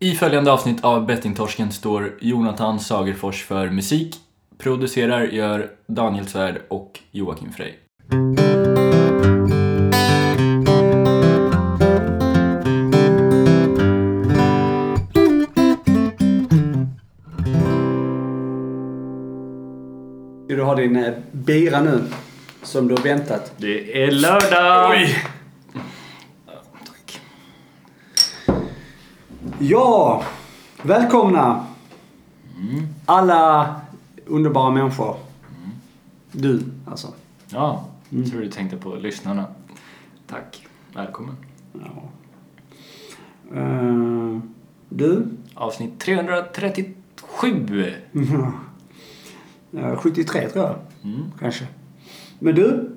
I följande avsnitt av Bettingtorsken står Jonathan Sagerfors för musik. Producerar gör Daniel Svärd och Joakim Frey. Du har din eh, bira nu, som du har väntat. Det är lördag! Oj! Ja, välkomna alla underbara människor. Du, alltså. Ja, jag tror du tänkte på lyssnarna. Tack. Välkommen. Ja. Eh, du, Avsnitt 337. Eh, 73 tror jag, Mm. kanske. Men du,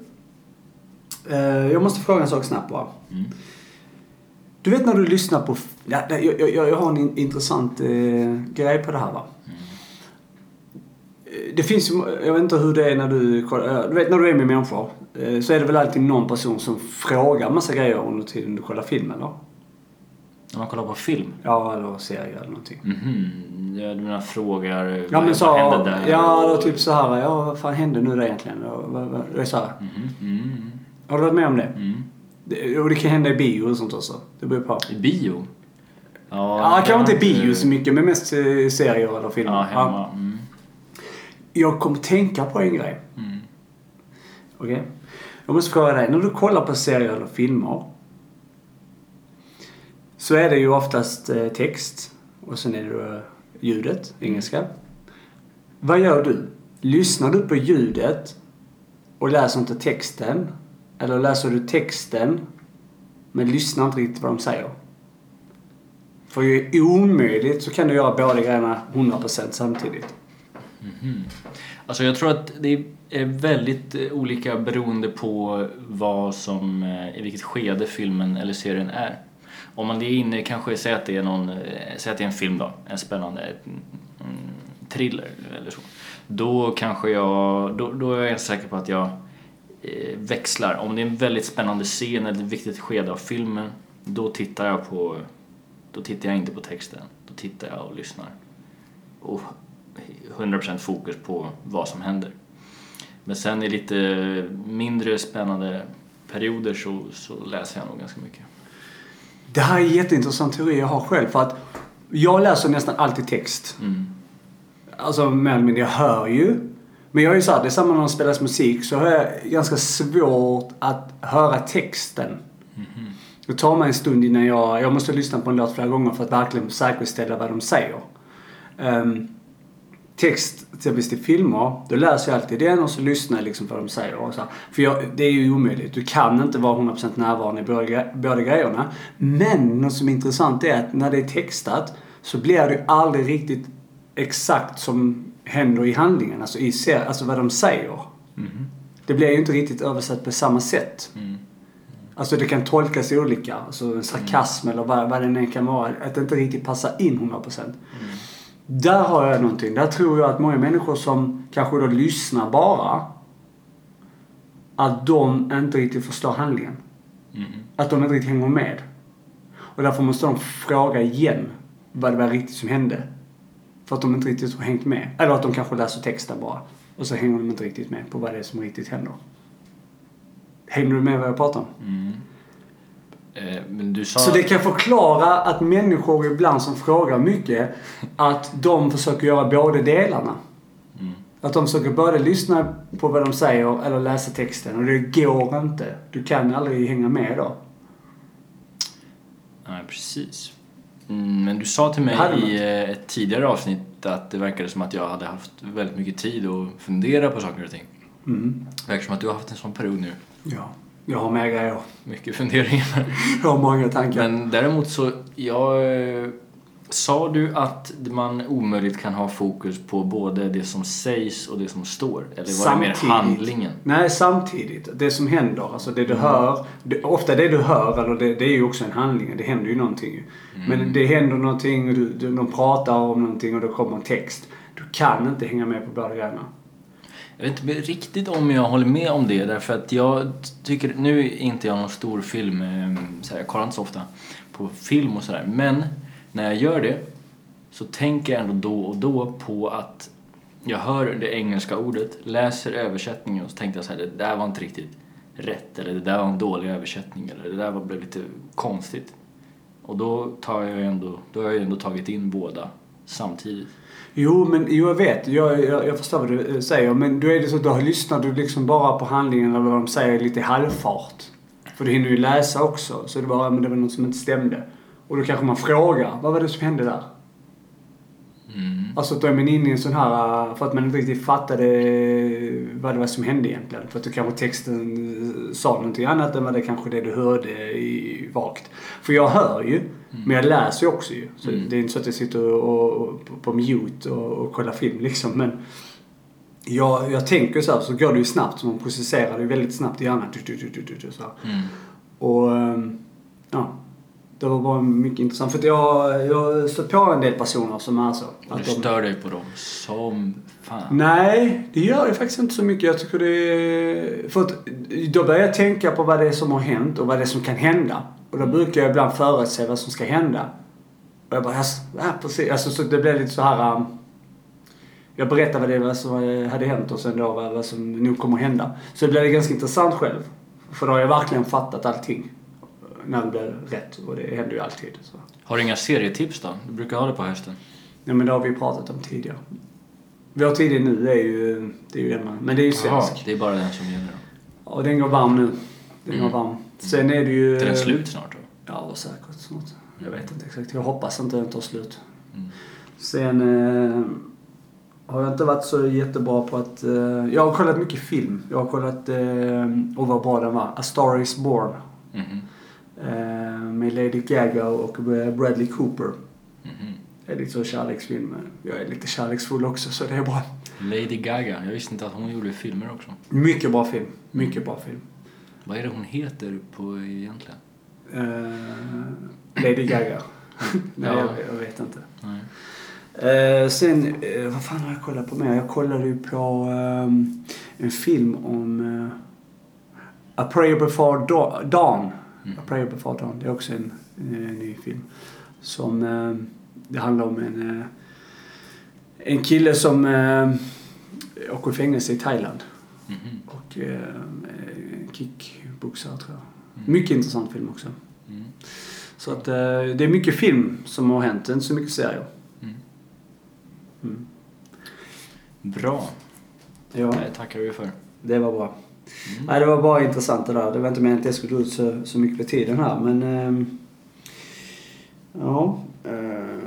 eh, jag måste fråga en sak snabbt bara. Mm. Du vet när du lyssnar på... Ja, jag, jag, jag har en in- intressant eh, grej på det här va. Eh, Det finns jag vet inte hur det är när du eh, Du vet när du är med människor. eh, Så är det väl alltid någon person som frågar massa grejer under tiden du kollar film eller? När man kollar på film. Ja, eller serie eller någonting. Mhm. Ja, du menar frågar Ja men så, vad hände där? ja och- då typ så här, ja vad fan hände nu då egentligen? Och är så här. Mm, Har du varit med om det? mm. Det? Och det kan hända i bio och sånt också. Det beror på. I bio? Ja, kanske inte i bio så mycket, men mest eh, serier eller filmer. Ja, hemma. Mm. Jag kommer tänka på en grej. Mm. Okej? Jag måste fråga dig. När du kollar på serier eller filmer. Så är det ju oftast eh, text. Och sen är det ljudet, engelska. Vad gör du? Lyssnar du på ljudet och läser inte texten? Eller läser du texten men lyssnar inte riktigt vad de säger? För det är omöjligt så kan du göra båda grejerna 100% samtidigt. Mhm. Alltså jag tror att det är väldigt eh, olika beroende på vad som, eh, i vilket skede filmen eller serien är. Om man är inne, kanske säg att det är någon, eh, säg att det är en film då, en spännande mm, mm, thriller eller så. Då kanske jag, då, då är jag säker på att jag växlar. Om det är en väldigt spännande scen eller ett viktigt skede av filmen, då tittar jag på, då tittar jag inte på texten. Då tittar jag och lyssnar. Och 100% fokus på vad som händer. Men sen i lite mindre spännande perioder så, så läser jag nog ganska mycket. Det här är en jätteintressant teori jag har själv. För att jag läser nästan alltid text. Mm. Alltså mer eller mindre, jag hör ju. Men jag är ju såhär, det är samma när det spelas musik så har jag ganska svårt att höra texten. Det tar mig en stund innan jag, jag måste lyssna på en låt flera gånger för att verkligen säkerställa vad de säger. Um, text, exempelvis till filmer, då läser jag alltid den och så lyssnar jag liksom på vad de säger. Och så. För jag, det är ju omöjligt. Du kan inte vara 100% närvarande i båda grejerna. Men något som är intressant är att när det är textat så blir det ju aldrig riktigt exakt som händer i handlingen. Alltså, i, ser- alltså vad de säger. Det blir ju inte riktigt översatt på samma sätt. Mm. Alltså det kan tolkas olika. Alltså en sarkasm eller vad, vad det än kan vara. Att det inte riktigt passar in 100%. Där har jag någonting. Där tror jag att många människor som kanske då lyssnar bara. Att de inte riktigt förstår handlingen. Mm. Att de inte riktigt hänger med. Och därför måste de fråga igen vad det var riktigt som hände. För att de inte riktigt har hängt med. Eller att de kanske läser texten bara. Och så hänger de inte riktigt med på vad det är som riktigt händer. Hänger du med vad jag pratar om? Mm. Eh, men du sa... Så det kan förklara att människor ibland som frågar mycket, att de försöker göra båda delarna. Mm. Att de försöker både lyssna på vad de säger eller läsa texten. Och det går inte. Du kan aldrig hänga med då. Nej, precis. Mm, men du sa till mig i eh, ett tidigare avsnitt att det verkade som att jag hade haft väldigt mycket tid att fundera på saker och ting. Mm. Det verkar som att du har haft en sån period nu. Ja. Jag har mer grejer. Mycket funderingar. Jag har många tankar. Men däremot så, jag... Sa du att man omöjligt kan ha fokus på både det som sägs och det som står? Eller var det mer handlingen? Nej, samtidigt. Det som händer, alltså det du hör. Det, ofta det du hör, eller det, det är ju också en handling. Det händer ju någonting ju. Men det händer någonting och du, du, de pratar om någonting och det kommer en text. Du kan inte hänga med på båda grejerna. Jag vet inte riktigt om jag håller med om det därför att jag tycker, nu är inte jag någon stor film, eh, så här, jag kollar inte så ofta på film och sådär, men när jag gör det så tänker jag ändå då och då på att jag hör det engelska ordet, läser översättningen och så tänkte jag så här, det där var inte riktigt rätt eller det där var en dålig översättning eller det där var, blev lite konstigt. Och då, tar jag ändå, då har jag ju ändå tagit in båda samtidigt. Jo, men jo, jag vet. Jag, jag, jag förstår vad du eh, säger. Men då är det så att då lyssnar du liksom bara på handlingen eller vad de säger lite i halvfart. För du hinner ju läsa också. Så det var, men det var något som inte stämde. Och då kanske man frågar, vad var det som hände där? Mm. Alltså då är man inne i en sån här, äh, för att man inte riktigt fattade vad det var som hände egentligen. För att då kanske texten äh, sa någonting annat än vad det kanske det du hörde i vagt. För jag hör ju, men jag läser ju också ju. Så Mm. det är inte så att jag sitter och, och, på, på mute och, och kollar film liksom. Men jag, jag tänker så här, så går det ju snabbt. Så man processerar det väldigt snabbt i hjärnan. Du, du, du, du, du, du, så här. Mm. Och ähm, ja, det var bara mycket intressant. För jag, jag har stött på en del personer som är så. Och du de- stör dig på dem som fan. Nej, det gör jag faktiskt inte så mycket. Jag tycker det är... För att då börjar jag tänka på vad det är som har hänt och vad det är som kan hända. Och då brukar jag ibland förutse vad som ska hända. Och jag bara, ja, precis. Alltså så det blir lite så här... um, jag berättar vad det var som hade hänt och sen då vad, vad som nog kommer hända. Så det blir ganska intressant själv. För då har jag verkligen fattat allting. När det blir rätt. Och det händer ju alltid. Så. Har du inga serietips då? Du brukar ha det på hösten. Ja men det har vi pratat om tidigare. Vår tid nu är ju, det är ju den man, men det är ju Jaha, svensk. det är bara den som gäller då. Ja, den går varm nu. Den Mm. går varm. Sen är det ju... Är den slut snart då? Ja, säkert snart. Jag vet inte exakt. Jag hoppas inte den tar slut. Mm. Sen eh, har jag inte varit så jättebra på att... Eh, jag har kollat mycket film. Jag har kollat, eh, och vad bra den var, A Star Is Born. Mhm. Eh, med Lady Gaga och Bradley Cooper. Mhm. Det är lite så kärleksfilm. Jag är lite kärleksfull också så det är bra. Lady Gaga. Jag visste inte att hon gjorde filmer också. Mycket bra film. Mycket bra film. Vad är det hon heter på egentligen? Eh, Lady Gaga. Nej, Ja. jag, jag vet inte. Eh, sen, eh, vad fan har jag kollat på mer? Jag kollade ju på ehm, en film om A Prayer Before Da- Dawn. Mm. A Prayer Before Dawn. Det är också en, eh, ny film. Som, eh, det handlar om en, eh, en kille som eh, åker i fängelse i Thailand. Mhm. Och eh, eh, kickboxare tror jag. Mm. Mycket intressant film också. Mm. Så att eh, det är mycket film som har hänt, inte så mycket serier. Mm. Mm. Bra. Ja, Det tackar vi för. det var bra. Mm. Nej, det var bara intressant det där. Det var inte meningen att det skulle dra ut så, så mycket på tiden här, men... ehm, ja. ehm,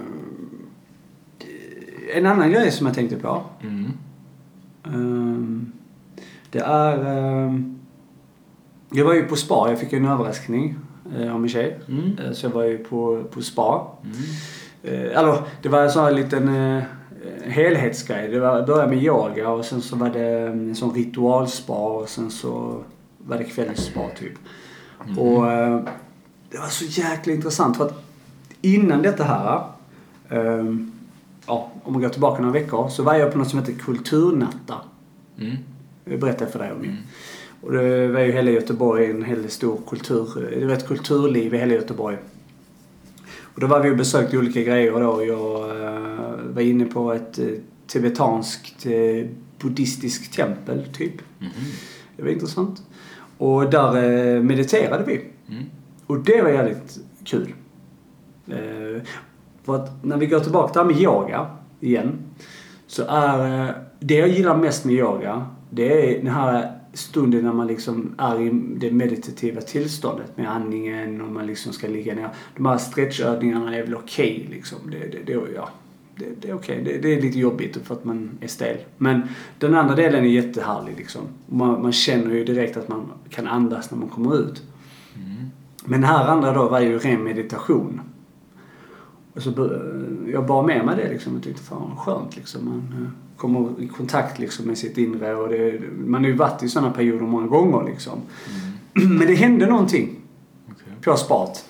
en annan grej som jag tänkte på. Mm. ehm, det är... ehm, jag var ju på spa. Jag fick en överraskning eh, av min tjej. Mm. Eh, Så jag var ju på, på spa. Mm. Eh, alltså, det var en sån här liten eh, helhetsgrej. Det var, började med yoga och sen så var det mm, en sån ritualspa och sen så var det kvällsspa typ. Mm. Och eh, det var så jäkla intressant för att innan detta här, eh, ja, om man går tillbaka några veckor, så var jag på något som heter Kulturnatta. Mm. Jag berättade för dig om det. Mm. Och det var ju hela Göteborg en hel stor kultur, det var ett kulturliv i hela Göteborg. Och då var vi och besökte olika grejer då. Jag eh, var inne på ett eh, tibetanskt eh, buddhistiskt tempel typ. Mhm. Det var intressant. Och där eh, mediterade vi. Mm. Och det var jävligt kul. För att när vi går tillbaka till det här med yoga igen. Så är det jag gillar mest med yoga, det är den här stunden när man liksom är i det meditativa tillståndet med andningen och man liksom ska ligga ner. De här stretchövningarna är väl okej liksom. Det, det, det, ja, det, det är okej. Det, det är lite jobbigt för att man är stel. Men den andra delen är jättehärlig liksom. Man, man känner ju direkt att man kan andas när man kommer ut. Mm. Men det här andra då var ju ren meditation. Och så jag bar med mig det liksom och tyckte fan vad skönt liksom. Man eh, kommer i kontakt liksom med sitt inre och det, man har ju varit i sådana perioder många gånger liksom. Mm. Men det hände någonting Okej. på spat.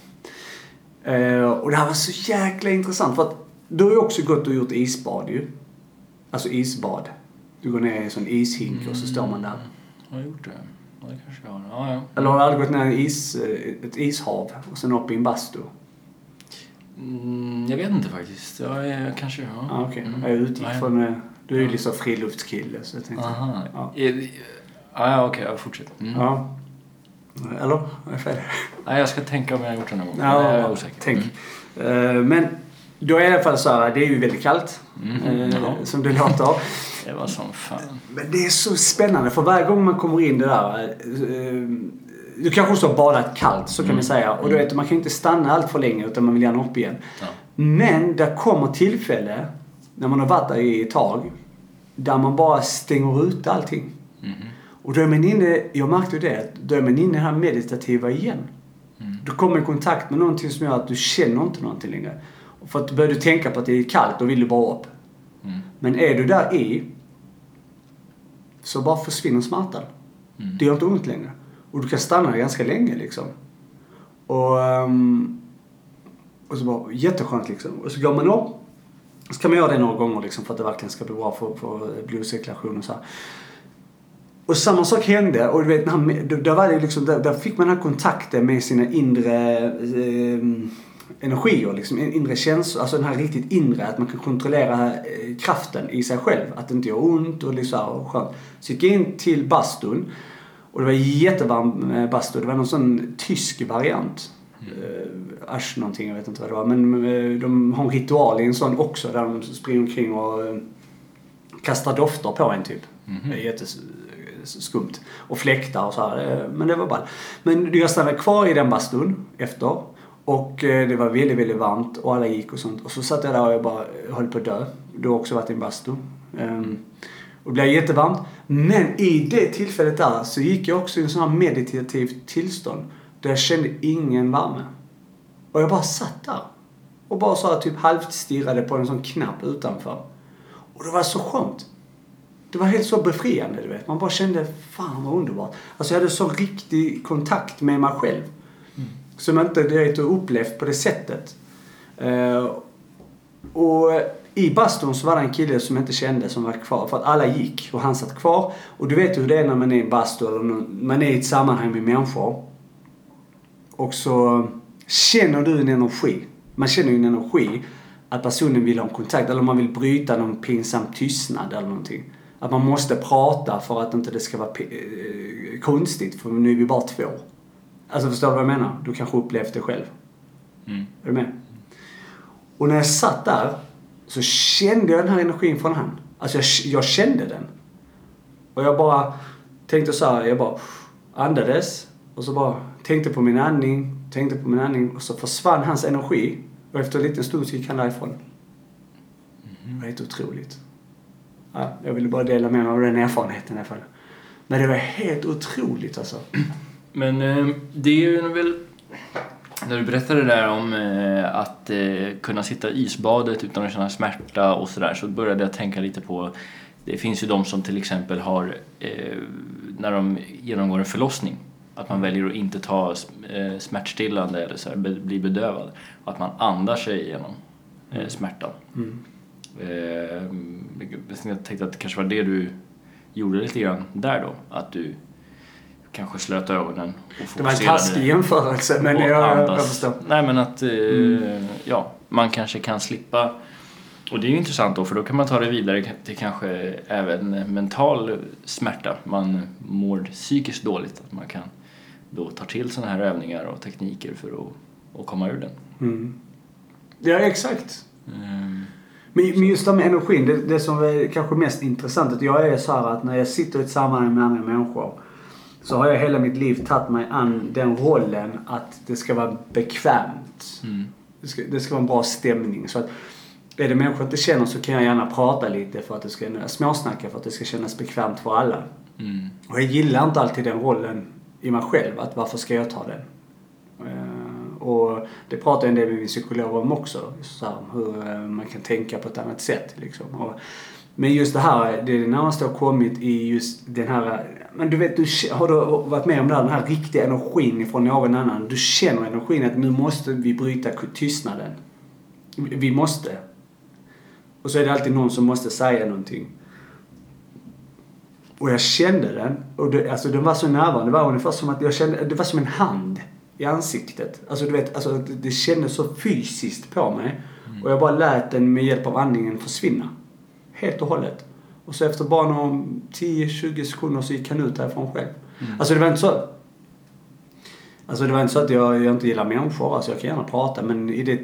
Eh, och det här var så jäkla intressant för att du har ju också gått och gjort isbad ju. Alltså isbad. Du går ner i en sån ishink och så står man där. Har jag gjort det? Ja, det kanske jag har. Ja, ja. Eller har du aldrig gått ner i is, eh, ett ishav och sen upp i en bastu? Mm, jag vet inte faktiskt. Jag är, kanske, ja. Ja, okej. Mm. Jag utgick Nej. från... eh, Du är ju liksom friluftskille så jag tänkte... Aha. Ja. Det- Ja, okej. Ja, fortsätt. Mm. Ja. Eller? Är jag fel? Nej, jag ska tänka om jag har gjort det någon gång. Ja, jag är osäker. tänk. Mm. Eh, Men då är det i alla fall så här, det är ju väldigt kallt. Mm. eh, Ja. Som det låter. Det var som fan. Men det är så spännande för varje gång man kommer in det där. eh, Du kanske också har badat kallt, så kan Mm. man säga. Och du vet, man kan inte stanna allt för länge utan man vill gärna upp igen. Ja. Men det kommer tillfälle, när man har varit där i ett tag, där man bara stänger ute allting. Mhm. Och då är man inne, jag märkte ju det, då är man inne i det här meditativa igen. Mm. Du kommer i kontakt med någonting som gör att du känner inte någonting längre. För att börjar du tänka på att det är kallt, då vill du bara upp. Mm. Men är du där i, så bara försvinner smärtan. Mm. Det gör inte ont längre. Och du kan stanna ganska länge liksom. Och, ehm, och så bara, jätteskönt liksom. Och så går man upp. Så kan man göra det några gånger liksom för att det verkligen ska bli bra för, för blodcirkulation och så här. Och samma sak hände och du vet, då var det liksom, där, där fick man den här kontakten med sina inre eh, energier, liksom, in- inre känslor. Alltså den här riktigt inre, att man kan kontrollera eh, kraften i sig själv. Att det inte gör ont och liksom, och skönt. Så gick jag in till bastun och det var jättevarm eh, bastu. Det var någon sån tysk variant. Eh, Asch någonting, jag vet inte vad det var. Men eh, de har en ritual i en sån också där de springer omkring och eh, kastar dofter på en typ. Mhm. Det är jätteskumt. Och fläktar och så här. eh, Men det var bara. Men jag stannade kvar i den bastun efter. Och eh, det var väldigt, väldigt varmt och alla gick och sånt. Och så satt jag där och jag bara höll på att dö. Du har också varit i en bastu. Um, och det blev jättevarmt. Men i det tillfället där så gick jag också i en sån här meditativt tillstånd. Där jag kände ingen värme. Och jag bara satt där. Och bara så här typ halvt stirrade på en sån knapp utanför. Och det var så skönt. Det var helt så befriande, du vet. Man bara kände, fan vad underbart. Alltså jag hade så riktig kontakt med mig själv. Som inte direkt har upplevt på det sättet. Eh, och i bastun så var det en kille som jag inte kände som var kvar. För att alla gick och han satt kvar. Och du vet hur det är när man är i en bastu eller man är i ett sammanhang med människor. Och så känner du en energi. Man känner ju en energi att personen vill ha en kontakt eller man vill bryta någon pinsam tystnad eller någonting. Att man måste prata för att inte det ska vara eh, konstigt för nu är vi bara två. Alltså förstår du vad jag menar? Du kanske upplevt det själv. Mm. Är du med? Och när jag satt där så kände jag den här energin från han. Alltså jag, jag kände den. Och jag bara tänkte så här, jag bara andades och så bara tänkte på min andning, tänkte på min andning och så försvann hans energi. Och efter en liten stund så gick han därifrån. Det var helt otroligt. Ja, jag ville bara dela med mig av den erfarenheten i alla fall. Men det var helt otroligt alltså. Men eh, det är ju väl... När du berättade där om eh, att eh, kunna sitta i isbadet utan att känna smärta och sådär så började jag tänka lite på det finns ju de som till exempel har när de genomgår en förlossning att man väljer att inte ta smärtstillande eller så här, bli bedövad att man andar sig igenom eh, smärtan. Mm. Jag tänkte att det kanske var det du gjorde lite grann där då, att du kanske slöt ögonen och Det var en taskig jämförelse men jag, jag, förstår. Nej men att, eh, Mm. ja, man kanske kan slippa och det är ju intressant då för då kan man ta det vidare till kanske även mental smärta. Man mår psykiskt dåligt. Att man kan då ta till sådana här övningar och tekniker för att, att komma ur den. Mm. Ja, exakt. Ehm, Men, men just det med energin, det, det som är kanske mest intressant, att jag är så här att när jag sitter i ett sammanhang med andra människor så har jag hela mitt liv tagit mig an den rollen att det ska vara bekvämt. Mm. Det ska, det ska vara en bra stämning. Så att är det människor jag inte känner så kan jag gärna prata lite för att det ska, småsnacka för att det ska kännas bekvämt för alla. Mm. Och jag gillar inte alltid den rollen i mig själv, att varför ska jag ta den? Eh, och det pratar jag en del med min psykolog om också. Så här, hur eh, man kan tänka på ett annat sätt. Liksom. Och, men just det här, det är det närmaste har kommit i just den här... Men du vet, du, har du varit med om det här, den här riktiga energin från någon annan? Du känner energin att nu måste vi bryta tystnaden. Vi måste. Och så är det alltid någon som måste säga någonting. Och jag kände den. Och det, alltså den var så närvarande. Det var ungefär som att jag kände, det var som en hand. i ansiktet. Alltså du vet, alltså, det, kändes så fysiskt på mig. Och jag bara lät den med hjälp av andningen försvinna. Helt och hållet. Och så efter bara några 10-20 sekunder så gick han ut därifrån själv. Alltså det var inte så... Alltså det var inte så att jag, jag inte gillar människor. Alltså jag kan gärna prata men i det...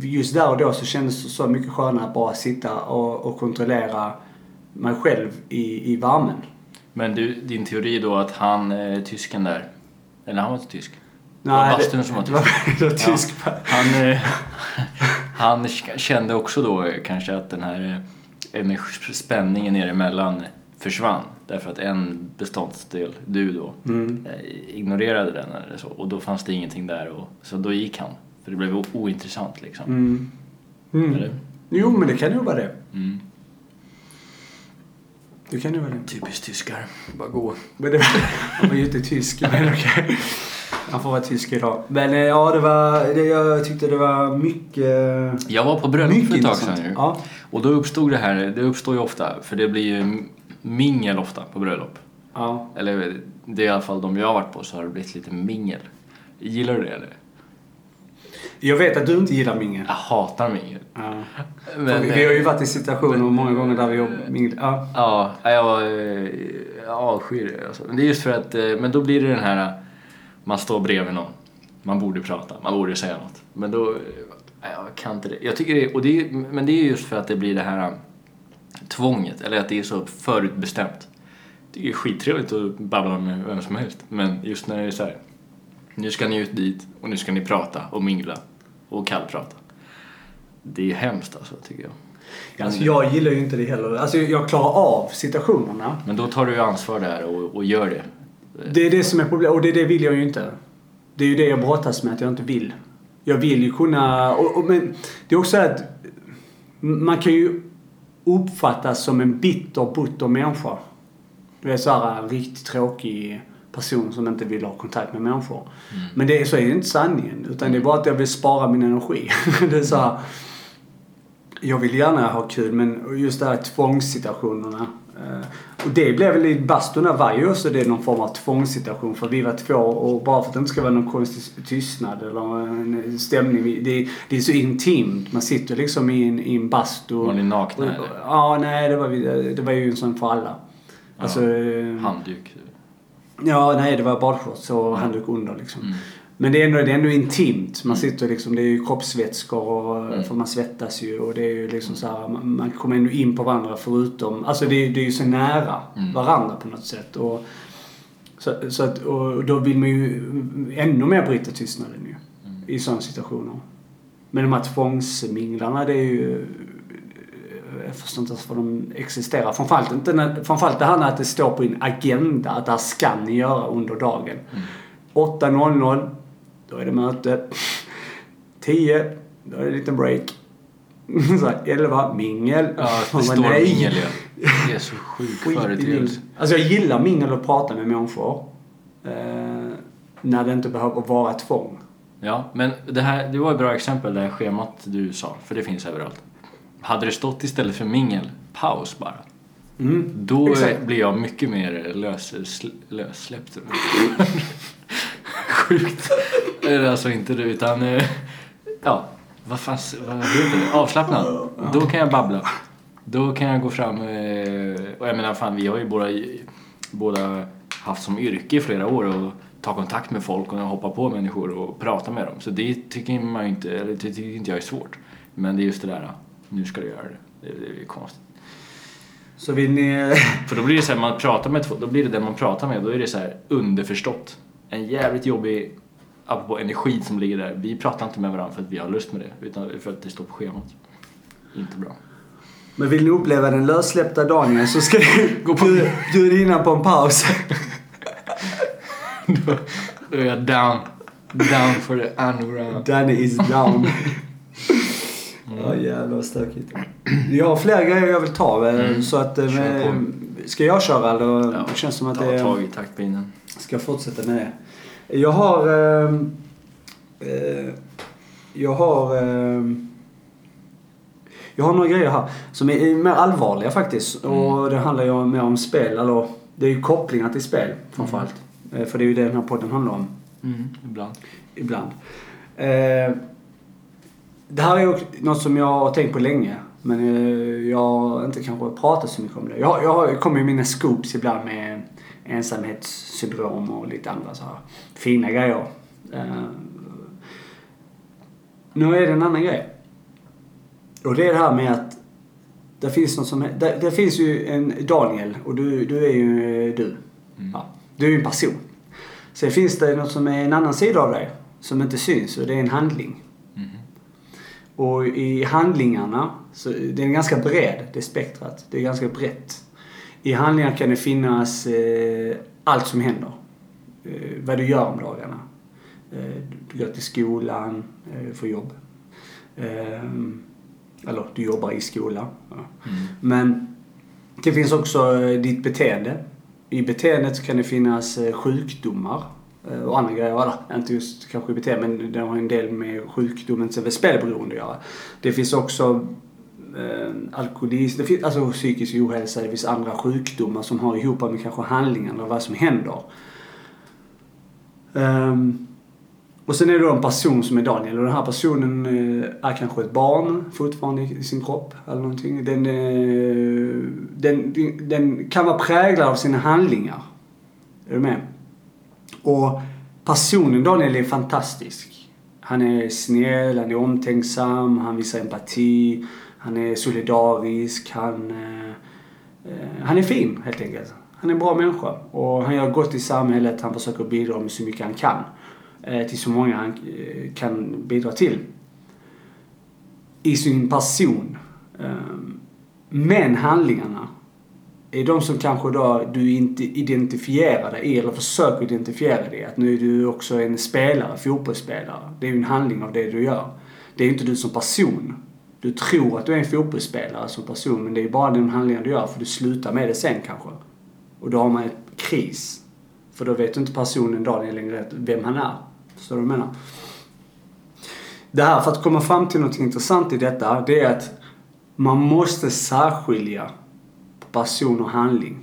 Just där och då så kändes det så mycket skönare att bara sitta och, och kontrollera mig själv i, i värmen. Men du, din teori då att han, eh, tysken där, eller han var inte tysk. Nej, var bastun som var det var, det var tysk. Han, eh, han kände också då kanske att den här eh, spänningen er emellan försvann. Därför att en beståndsdel, du då, Mm. eh, ignorerade den eller så. Och då fanns det ingenting där. Och, så då gick han. För det blev ointressant liksom. Mm. Mm. Eller? Jo, men det kan nog vara det. Mm. Det kan nog vara det. Typiskt tyskar. Bara gå. Men det var, han var ju inte tysk, men okej. Han får vara tysk idag. Men eh, ja, det var, det, jag tyckte det var mycket... Jag var på bröllop för ett tag sedan ju. Ja. Och då uppstod det här, det uppstår ju ofta, för det blir ju mingel ofta på bröllop. Ja. Eller det är i alla fall de jag har varit på så har det blivit lite mingel. Gillar du det eller? Jag vet att du inte gillar mingel. Jag hatar mingel. Ja. Men, vi, vi har ju varit i situationer många gånger där vi har mingel. Ja. Ja, jag, eh, avskyr det. Alltså. Men det är just för att, eh, men då blir det den här, man står bredvid någon. Man borde prata, man borde säga något. Men då, eh, jag kan inte det. Jag tycker det, och det är, men det är just för att det blir det här eh, tvånget, eller att det är så förutbestämt. Det är skittrevligt att babbla med vem som helst, men just när det är så här, nu ska ni ut dit och nu ska ni prata och mingla och kallprata. Det är hemskt alltså, tycker jag. Alltså, jag gillar ju inte det heller. Alltså, jag klarar av situationerna. Men då tar du ju ansvar där och, och gör det. Det är det som är problemet. Och det, det vill jag ju inte. Det är ju det jag brottas med, att jag inte vill. Jag vill ju kunna... Och, och, men det är också att man kan ju uppfattas som en bitter, butter människa. Du är så här en riktigt tråkig person som inte vill ha kontakt med människor. Men det, är- så är ju inte sanningen. Utan det är bara att jag vill spara min energi. det är så här, jag vill gärna ha kul men just det här tvångssituationerna. Eh, Och det blev väl i bastun där var ju också det någon form av tvångssituation för vi var två och bara för att det inte ska vara någon konstig tystnad eller en stämning. Det, det är så intimt. Man sitter liksom i en, i en bastu. Var ni nakna eller? Ja, nej det var, det var ju en sån för alla. Alltså, eh, Handduk. Ja, nej det var badshorts och handduk under liksom. Mm. Men det är, ändå, det är ändå intimt. Man sitter liksom, det är ju kroppsvätskor och, Mm. för man svettas ju och det är ju liksom så här, man, man kommer ändå in på varandra förutom, alltså det, är- det är ju så nära Mm. varandra på något sätt. Och, så, så att, och då vill man ju ännu mer bryta tystnaden ju. Mm. I sådana situationer. Men de här tvångsminglarna det är ju jag förstår inte ens vad de existerar. Framförallt, inte när, framförallt det här med att det står på en agenda att det här ska ni göra under dagen. Mm. 8.00, då är det möte. 10, då är det en liten break. Så här, 11, mingel. Ja, det står nej. mingel ja. Det är så sjuk företeelse. Alltså jag gillar mingel och prata med människor. Eh, när det inte behöver vara tvång. Ja, men det här det var ett bra exempel, det här schemat du sa, för det finns överallt. Hade det stått istället för mingel, paus bara. Mm. Då Exakt. blir jag mycket mer lös, sl, lössläppt. Sjukt. Alltså inte det, utan... eh, Ja, vad fan, vad heter det? Avslappnad. Då kan jag babbla. Då kan jag gå fram eh, och jag menar fan vi har ju båda, båda haft som yrke i flera år och ta kontakt med folk och hoppa på människor och prata med dem. Så det tycker man ju inte, eller det tycker inte jag är svårt. Men det är just det där, nu ska du göra det. Det, det är konstigt. Så vill ni... För då blir det så här, man pratar med två, då blir det den man pratar med, då är det så här underförstått. En jävligt jobbig, apropå energi som ligger där, vi pratar inte med varandra för att vi har lust med det, utan för att det står på schemat. Inte bra. Men vill ni uppleva den lössläppta Daniel så ska ni gå på bjuda in på en paus. Då, då är jag down. Down for the underground. Danny is down. Ja jävlar vad stökigt. Jag har flera grejer jag vill ta eh, så att... eh, Kör på. Ska jag köra eller? Ja, det känns som att Ta det... tag i taktpinnen. Ska fortsätta med det. Jag har... Eh, eh, jag har... Eh, jag har några grejer här som är mer allvarliga faktiskt. Och det handlar ju mer om spel. Eller det är ju kopplingar till spel framförallt. Eh, För det är ju det den här podden handlar om. Mm, ibland. Ibland. Eh, det här är också något som jag har tänkt på länge. Men eh, jag har inte kanske pratat så mycket om det. Jag, jag, jag kommer ju mina scoops ibland med ensamhetssyndrom och lite andra så här fina grejer. Eh, nu är det en annan grej. Och det är det här med att det finns något som... Det, det finns ju en Daniel och du, du är ju du. Mm. Ja, du är ju en person. Sen finns det något som är en annan sida av dig som inte syns och det är en handling. Mhm. Och i handlingarna, så det är ganska bred, det spektrat. Det är ganska brett. I handlingar kan det finnas eh, allt som händer. Eh, vad du gör om dagarna. Eh, du går till skolan, eh, får jobb. Eh, eller du jobbar i skolan. Ja. Mm. Men det finns också eh, ditt beteende. I beteendet kan det finnas eh, sjukdomar och andra grejer. Eller, inte just kanske beteende, men det har en del med sjukdomen till spelberoende att göra. Det finns också Eh, alkoholism, det finns alltså psykisk ohälsa, det finns andra sjukdomar som har ihop med kanske handlingarna och vad som händer. Um, och sen är det då en person som är Daniel och den här personen eh, är kanske ett barn fortfarande i i sin kropp eller någonting. Den, eh, den, den kan vara präglad av sina handlingar. Är du med? Och personen Daniel är fantastisk. Han är snäll, han är omtänksam, han visar empati, han är solidarisk, han, eh, eh, han är fin helt enkelt. Han är en bra människa och han gör gott i samhället, han försöker bidra med så mycket han kan eh, till så många han eh, kan bidra till. I sin person. Ehm, men handlingarna är de som kanske då du inte identifierar dig i eller försöker identifiera dig i. Att nu är du också en spelare, fotbollsspelare. Det är ju en handling av det du gör. Det är ju inte du som person. Du tror att du är en fotbollsspelare som person men det är bara den handlingen du gör för du slutar med det sen kanske. Och då har man en kris. För då vet du inte personen Daniel längre vem han är. Förstår du vad jag menar? Det här, för att komma fram till något intressant i detta, det är att man måste särskilja på person och handling.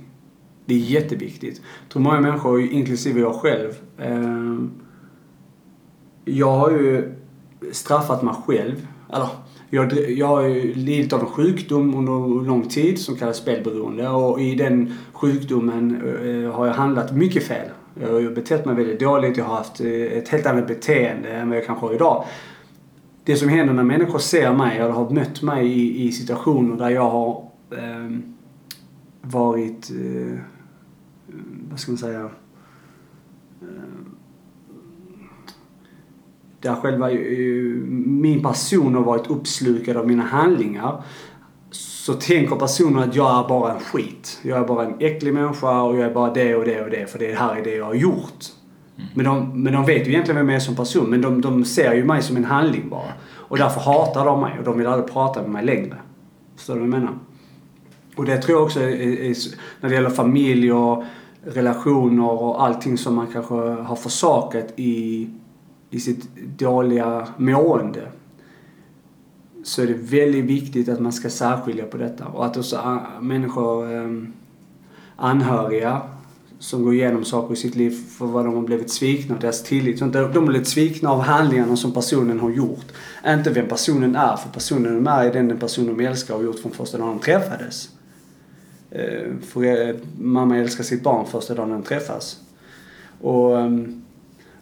Det är jätteviktigt. Jag tror många människor, inklusive jag själv, eh, jag har ju straffat mig själv. Eller, jag, jag har ju lidit av en sjukdom under lång tid som kallas spelberoende och i den sjukdomen eh, har jag handlat mycket fel. Jag har betett mig väldigt dåligt, jag har haft eh, ett helt annat beteende än vad jag kanske har idag. Det som händer när människor ser mig eller har mött mig i, i situationer där jag har eh, varit, eh, vad ska man säga, eh, där själva min person har varit uppslukad av mina handlingar så tänker personen att jag är bara en skit. Jag är bara en äcklig människa och jag är bara det och det och det för det här är det jag har gjort. Men, de, men de vet ju egentligen vem jag är som person men de, de ser ju mig som en handling bara. Och därför hatar de mig och de vill aldrig prata med mig längre. Förstår du vad jag menar? Och det tror jag också är, är, när det gäller familj och relationer och allting som man kanske har försakat i, i sitt dåliga mående. Så är det väldigt viktigt att man ska särskilja på detta. Och att också eh, människor, ehm, anhöriga som går igenom saker i sitt liv för vad de har blivit svikna, deras tillit. Så De har blivit svikna av handlingarna som personen har gjort. Inte vem personen är, för personen de är är den, den person de älskar och har gjort från första dagen de träffades. Eh, för eh, mamma älskar sitt barn första dagen de träffas. Och, ehm,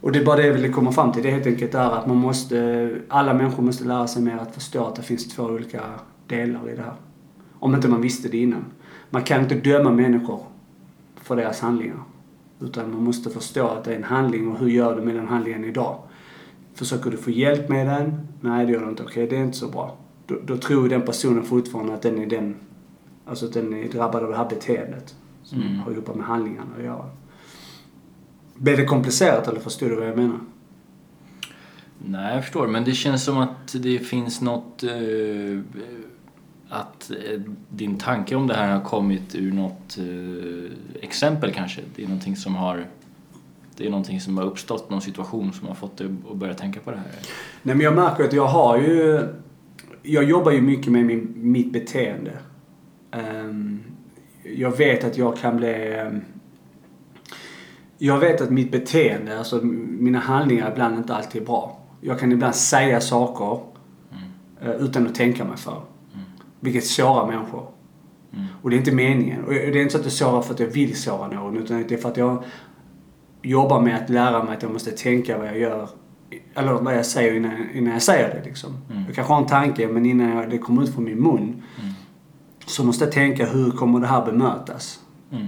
och det är bara det jag ville komma fram till. Det är helt enkelt är att man måste, alla människor måste lära sig mer att förstå att det finns två olika delar i det här. Om inte man visste det innan. Man kan inte döma människor för deras handlingar. Utan man måste förstå att det är en handling och hur gör du med den handlingen idag? Försöker du få hjälp med den? Nej, det gör du inte. Okej, det är inte så bra. Då, då tror den personen fortfarande att den är den, alltså att den är drabbad av det här beteendet. Som Mm. har ihop med handlingarna att göra. Blev det komplicerat eller förstod du vad jag menar? Nej, jag förstår. Men det känns som att det finns något... Eh, att eh, din tanke om det här har kommit ur något eh, exempel kanske. Det är någonting som har... Det är någonting som har uppstått, någon situation som har fått dig att börja tänka på det här. Nej men jag märker att jag har ju... Jag jobbar ju mycket med min, mitt beteende. Ehm, jag vet att jag kan bli... ehm, jag vet att mitt beteende, alltså mina handlingar ibland inte alltid är bra. Jag kan ibland säga saker eh, utan att tänka mig för. Vilket sårar människor. Och det är inte meningen. Och det är inte så att det sårar för att jag vill såra någon utan det är för att jag jobbar med att lära mig att jag måste tänka vad jag gör. Eller vad jag säger innan, innan jag säger det liksom. Jag kanske har en tanke men innan jag, det kommer ut från min mun så måste jag tänka hur kommer det här bemötas?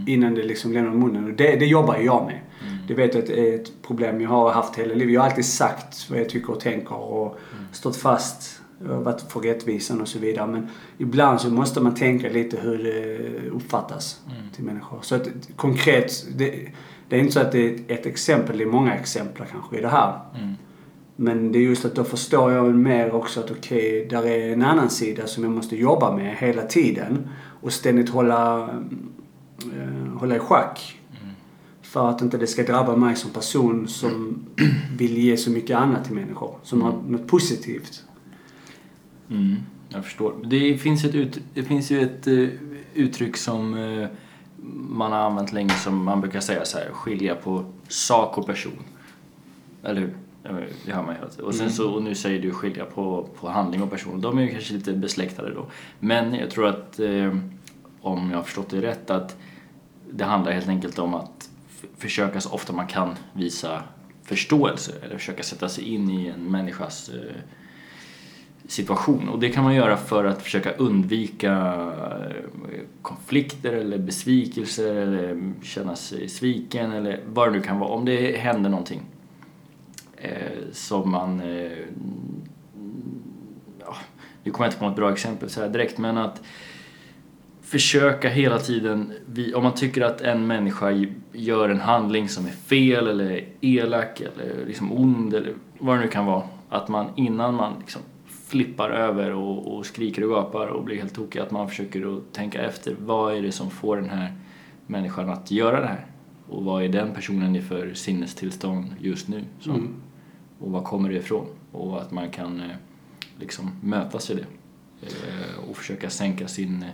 Innan det liksom lämnar munnen. Och det, det jobbar ju jag med. Det vet jag att det är ett problem jag har haft hela livet. Jag har alltid sagt vad jag tycker och tänker och stått fast. Varit för rättvisan och så vidare. Men ibland så måste man tänka lite hur det uppfattas till människor. Så att konkret, det, det är inte så att det är ett exempel, det är många exempel kanske i det här. Men det är just att då förstår jag mer också att okej, där är en annan sida som jag måste jobba med hela tiden. Och ständigt hålla, eh, hålla i schack. För att inte det ska drabba mig som person som vill ge så mycket annat till människor. Som har något positivt. Mm, jag förstår. Det finns, ett ut, det finns ju ett uh, uttryck som uh, man har använt länge som man brukar säga så här, skilja på sak och person. Eller hur? Det hör man ju. Och, sen så, och nu säger du skilja på, på handling och person. De är ju kanske lite besläktade då. Men jag tror att, eh, om jag har förstått det rätt, att det handlar helt enkelt om att försöka så ofta man kan visa förståelse eller försöka sätta sig in i en människas eh, situation. Och det kan man göra för att försöka undvika eh, konflikter eller besvikelser eller mm, känna sig sviken eller vad det nu kan vara. Om det händer någonting eh, som man... Mm, ja, nu kommer jag inte på något bra exempel så här direkt men att försöka hela tiden, om man tycker att en människa gör en handling som är fel eller elak eller liksom ond eller vad det nu kan vara. Att man innan man liksom flippar över och, och skriker och gapar och blir helt tokig, att man försöker att tänka efter vad är det som får den här människan att göra det här? Och vad är den personen i för sinnestillstånd just nu? Som, Mm. Och var kommer det ifrån? Och att man kan eh, liksom mötas i det. Eh, och försöka sänka sin, eh,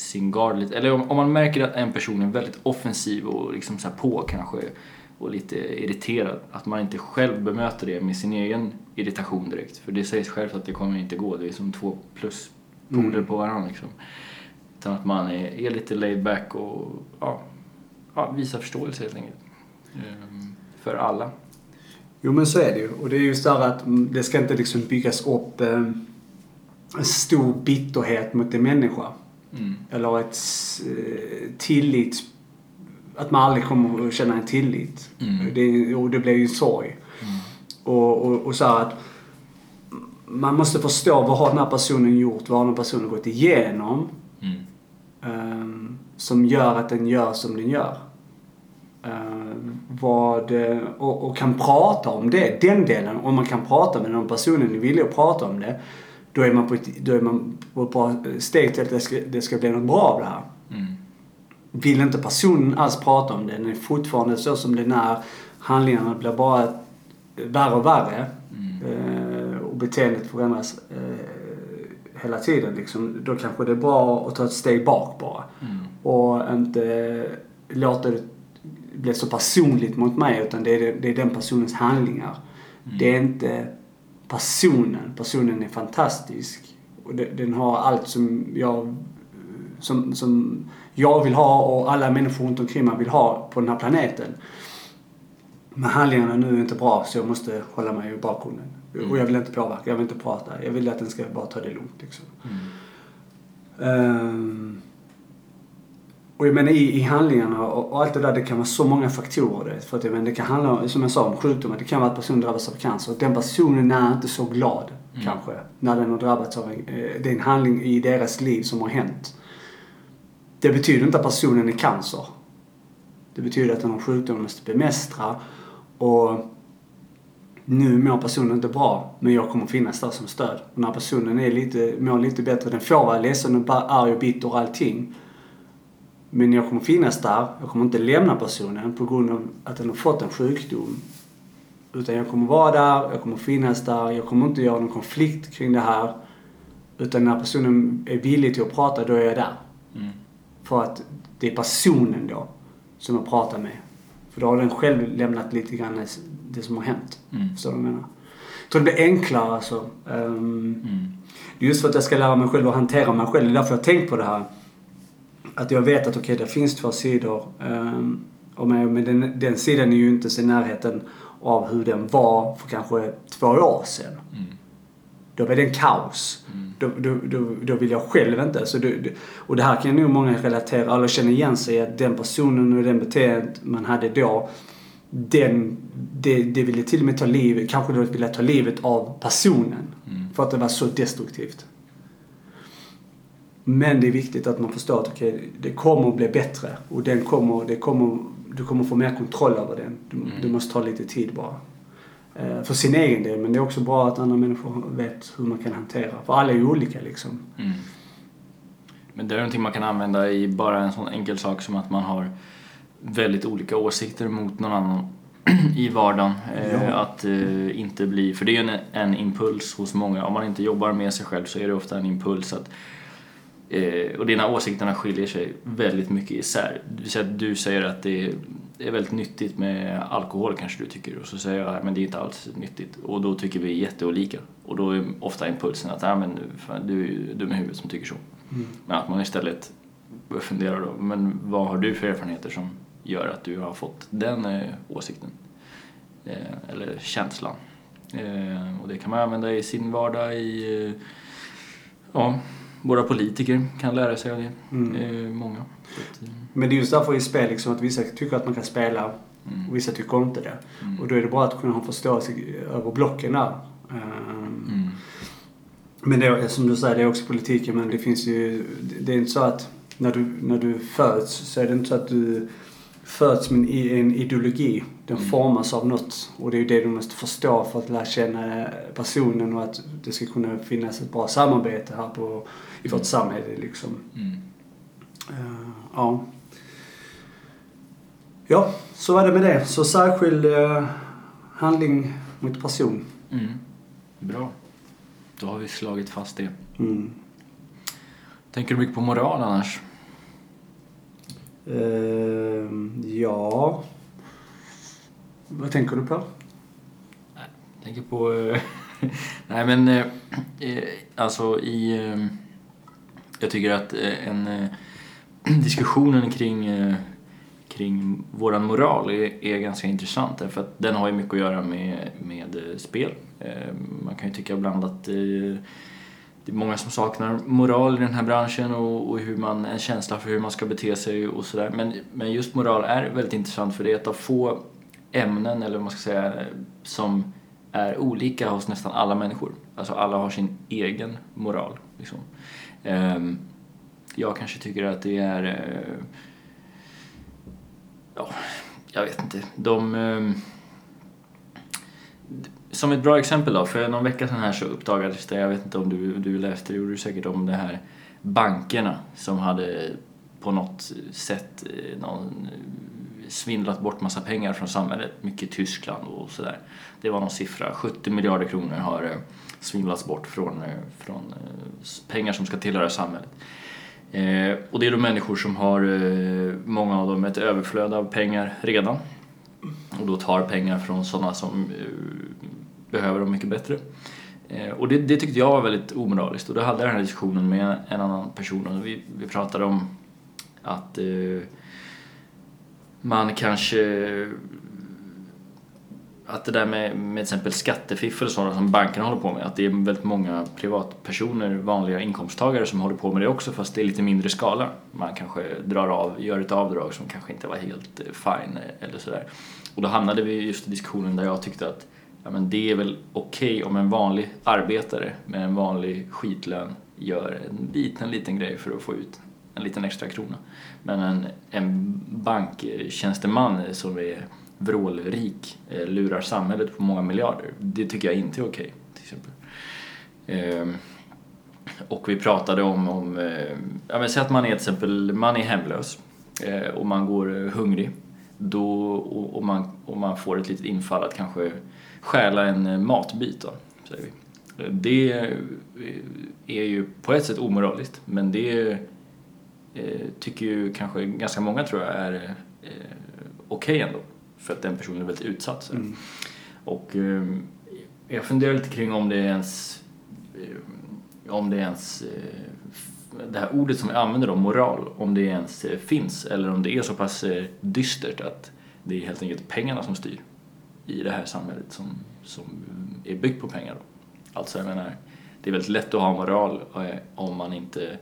sin gard lite. Eller om, om man märker att en person är väldigt offensiv och liksom så på kanske och lite irriterad. Att man inte själv bemöter det med sin egen irritation direkt. För det sägs självt att det kommer inte gå. Det är som två pluspoler Mm. på varandra liksom. Utan att man är, är lite laid back och ja, ja, visar förståelse helt enkelt. Ehm, för alla. Jo men så är det ju. Och det är just där att mm, det ska inte liksom byggas upp eh, en stor bitterhet mot en människa. Mm. Eller ett eh, tillit. Att man aldrig kommer att känna en tillit. Mm. Det, och det blir ju sorg. Och, och, och så att man måste förstå vad har den här personen gjort? Vad har den här personen gått igenom? Mm. ehm, som gör att den gör som den gör. Ehm, vad, eh, och, och kan prata om det, den delen. Om man kan prata med den personen är villig att prata om det. Då är man på ett, då är man på ett bra steg till att det ska, det ska bli något bra av det här. Mm. Vill inte personen alls prata om det, den är fortfarande så som den är. Handlingarna blir bara värre och värre. Eh, och beteendet förändras eh, hela tiden liksom. Då kanske det är bra att ta ett steg bak bara. Mm. Och inte låta det bli så personligt mot mig utan det är, det är den personens handlingar. Det är inte personen. Personen är fantastisk. Och den har allt som jag, som, som jag vill ha och alla människor runt omkring mig vill ha på den här planeten. Men handlingarna nu är inte bra så jag måste hålla mig i bakgrunden. Och jag vill inte påverka, jag vill inte prata. Jag vill att den ska bara ta det lugnt liksom. Ehm, och jag menar i, i handlingarna och, och allt det där, det kan vara så många faktorer. Det. För att jag menar, det kan handla om, som jag sa, om sjukdomar. Det kan vara att personen drabbas av cancer. Den personen är inte så glad, kanske, när den har drabbats av en, eh, det är en handling i deras liv som har hänt. Det betyder inte att personen är cancer. Det betyder att den har sjukdom och måste bemästra. Och nu mår personen inte bra, men jag kommer finnas där som stöd. Och när personen är lite, mår lite bättre, den får vara ledsen och bara arg och bitter och allting. Men jag kommer finnas där. Jag kommer inte lämna personen på grund av att den har fått en sjukdom. Utan jag kommer vara där, jag kommer finnas där, jag kommer inte göra någon konflikt kring det här. Utan när personen är villig till att prata, då är jag där. Mm. För att det är personen då som jag pratar med. För då har den själv lämnat lite grann det som har hänt. Mm. Förstår du vad jag menar? Jag tror det blir enklare alltså. Um, Mm. Just för att jag ska lära mig själv att hantera mig själv. Det är därför jag har tänkt på det här. Att jag vet att okej, det finns två sidor. Um, och med, men den, den sidan är ju inte i närheten av hur den var för kanske två år sedan. Mm. Då var den kaos. Mm. Då, då, då, då vill jag själv inte. Så det- och det här kan nog många relatera, eller känna igen sig i att den personen och den beteendet man hade då, den, det, det ville till och med ta livet, kanske då ville ta livet av personen. Mm. För att det var så destruktivt. Men det är viktigt att man förstår att okej, det kommer att bli bättre. Och den kommer, det kommer, du kommer få mer kontroll över den. Du, Mm. du måste ta lite tid bara. Eh, för sin egen del. Men det är också bra att andra människor vet hur man kan hantera. För alla är ju olika liksom. Mm. Men det är någonting man kan använda i bara en sån enkel sak som att man har väldigt olika åsikter mot någon annan i vardagen. Eh, Ja. Att eh, inte bli, för det är en, en impuls hos många. Om man inte jobbar med sig själv så är det ofta en impuls att eh, och dina åsikterna skiljer sig väldigt mycket isär. Att du säger att det är, väldigt nyttigt med alkohol kanske du tycker och så säger jag men det är inte alls nyttigt och då tycker vi jätteolika. Och då är ofta impulsen att ah, men, fan, du är dum i huvudet som tycker så. Men att man istället funderar då, men vad har du för erfarenheter som gör att du har fått den eh, åsikten? Eh, eller känslan. Eh, och det kan man använda i sin vardag i, eh, ja, våra politiker kan lära sig av det. Mm. Många. Så att, eh, Men det är just därför i spel liksom att vissa tycker att man kan spela mm, och vissa tycker inte det. mm, Och då är det bra att kunna ha förståelse över blocken där. Ehm, mm, Men det är, som du säger, det är också politiken. Men det finns ju... Det är inte så att när du, när du föds så är det inte så att du föds med en ideologi. Den Mm. formas av något. Och det är ju det du måste förstå för att lära känna personen och att det ska kunna finnas ett bra samarbete här på, i vårt samhälle liksom. mm. Eh, ja. Ja, så var det med det. Så särskild eh, handling mot person. Mm. Bra. Då har vi slagit fast det. Mm. Tänker du mycket på moral annars? Ehm, ja. Vad tänker du på? tänker på... Nej men, alltså i... Jag tycker att eh, en... Eh, diskussionen kring, eh, kring våran moral är, är ganska intressant därför att den har ju mycket att göra med, med spel. Man kan ju tycka ibland att det är många som saknar moral i den här branschen och, och hur man, en känsla för hur man ska bete sig och sådär. Men, men just moral är väldigt intressant för det är ett av få ämnen, eller vad man ska säga, som är olika hos nästan alla människor. Alltså alla har sin egen moral. Liksom. Ehm, jag kanske tycker att det är... Eh, ja, jag vet inte. De... Ehm, som ett bra exempel då, för någon vecka sedan här så uppdagades det, jag vet inte om du, du läste det, gjorde du säkert om det här bankerna som hade på något sätt eh, någon, eh, svindlat bort massa pengar från samhället, mycket Tyskland och sådär. Det var någon siffra, 70 miljarder kronor har svindlas bort från, eh, från eh, pengar som ska tillhöra samhället. Eh, och det är då människor som har, eh, många av dem, ett överflöd av pengar redan. Och då tar pengar från sådana som eh, behöver dem mycket bättre. Eh, och det, det tyckte jag var väldigt omoraliskt och då hade jag den här diskussionen med en annan person och vi, vi pratade om att eh, man kanske att det där med, med till exempel skattefiffel och sådana som bankerna håller på med, att det är väldigt många privatpersoner, vanliga inkomsttagare som håller på med det också fast det är lite mindre skala. Man kanske drar av, gör ett avdrag som kanske inte var helt eh, fine eh, eller sådär. Och då hamnade vi just i diskussionen där jag tyckte att ja, men det är väl okej om en vanlig arbetare med en vanlig skitlön gör en liten, liten grej för att få ut en liten extra krona. Men en, en banktjänsteman som är vrålrik eh, lurar samhället på många miljarder. Det tycker jag inte är okej, till exempel. Ehm, och vi pratade om, om eh, ja men säg att man är till exempel, man är hemlös eh, och man går eh, hungrig. Då, och, och, man, och man får ett litet infall att kanske stjäla en eh, matbit då, säger vi. Eh, det eh, är ju på ett sätt omoraliskt men det eh, tycker ju kanske ganska många tror jag är eh, okej ändå för att den personen är väldigt utsatt. Så. Mm. Och eh, jag funderar lite kring om det är ens, eh, om det är ens, eh, det här ordet som vi använder då, moral, om det ens eh, finns eller om det är så pass eh, dystert att det är helt enkelt pengarna som styr i det här samhället som, som är byggt på pengar. Då. Alltså jag menar, det är väldigt lätt att ha moral om man inte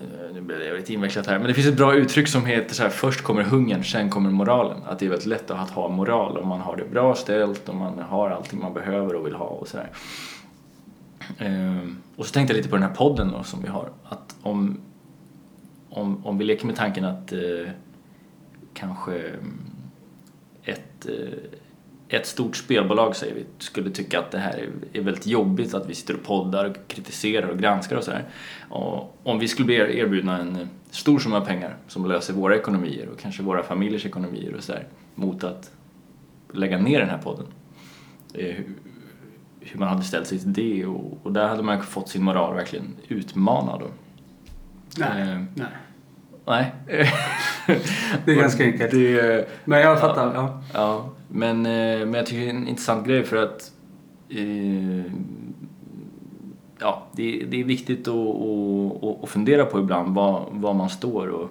Eh, nu blir det lite invecklat här, men det finns ett bra uttryck som heter så här, först kommer hungern, sen kommer moralen. Att det är väldigt lätt att ha moral om man har det bra ställt, om man har allting man behöver och vill ha och sådär. Ehm, och så tänkte jag lite på den här podden då, som vi har, att om, om, om vi leker med tanken att eh, kanske mm, ett, eh, ett stort spelbolag säger vi skulle tycka att det här är, väldigt jobbigt att vi sitter och poddar och kritiserar och granskar och sådär. Och om vi skulle bli erbjudna en stor summa pengar som löser våra ekonomier och kanske våra familjers ekonomier och sådär mot att lägga ner den här podden. Eh, hur, man hade ställt sig till det och, och där hade man fått sin moral verkligen utmanad. Då. Nej, Eh, nej. Nej. Det är ganska enkelt. Det, Men jag fattar, ja. Ja, men, eh, men jag tycker det är en intressant grej för att eh, ja, det, det är viktigt att, att, att fundera på ibland var, var man står och,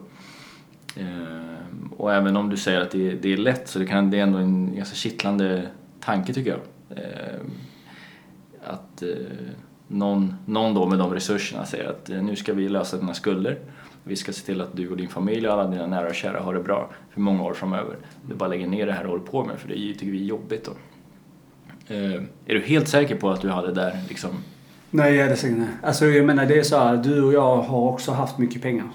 eh, och även om du säger att det, det är lätt så det, kan, det är ändå en ganska kittlande tanke tycker jag. Eh, att eh, någon, någon då med de resurserna säger att eh, nu ska vi lösa dina skulder. Vi ska se till att du och din familj och alla dina nära och kära har det bra för många år framöver. Du bara lägger ner det här och håller på med för det tycker vi är jobbigt då. Eh, är du helt säker på att du hade där liksom Nej, jag är det säkert nej. Alltså jag menar det är så här, du och jag har också haft mycket pengar.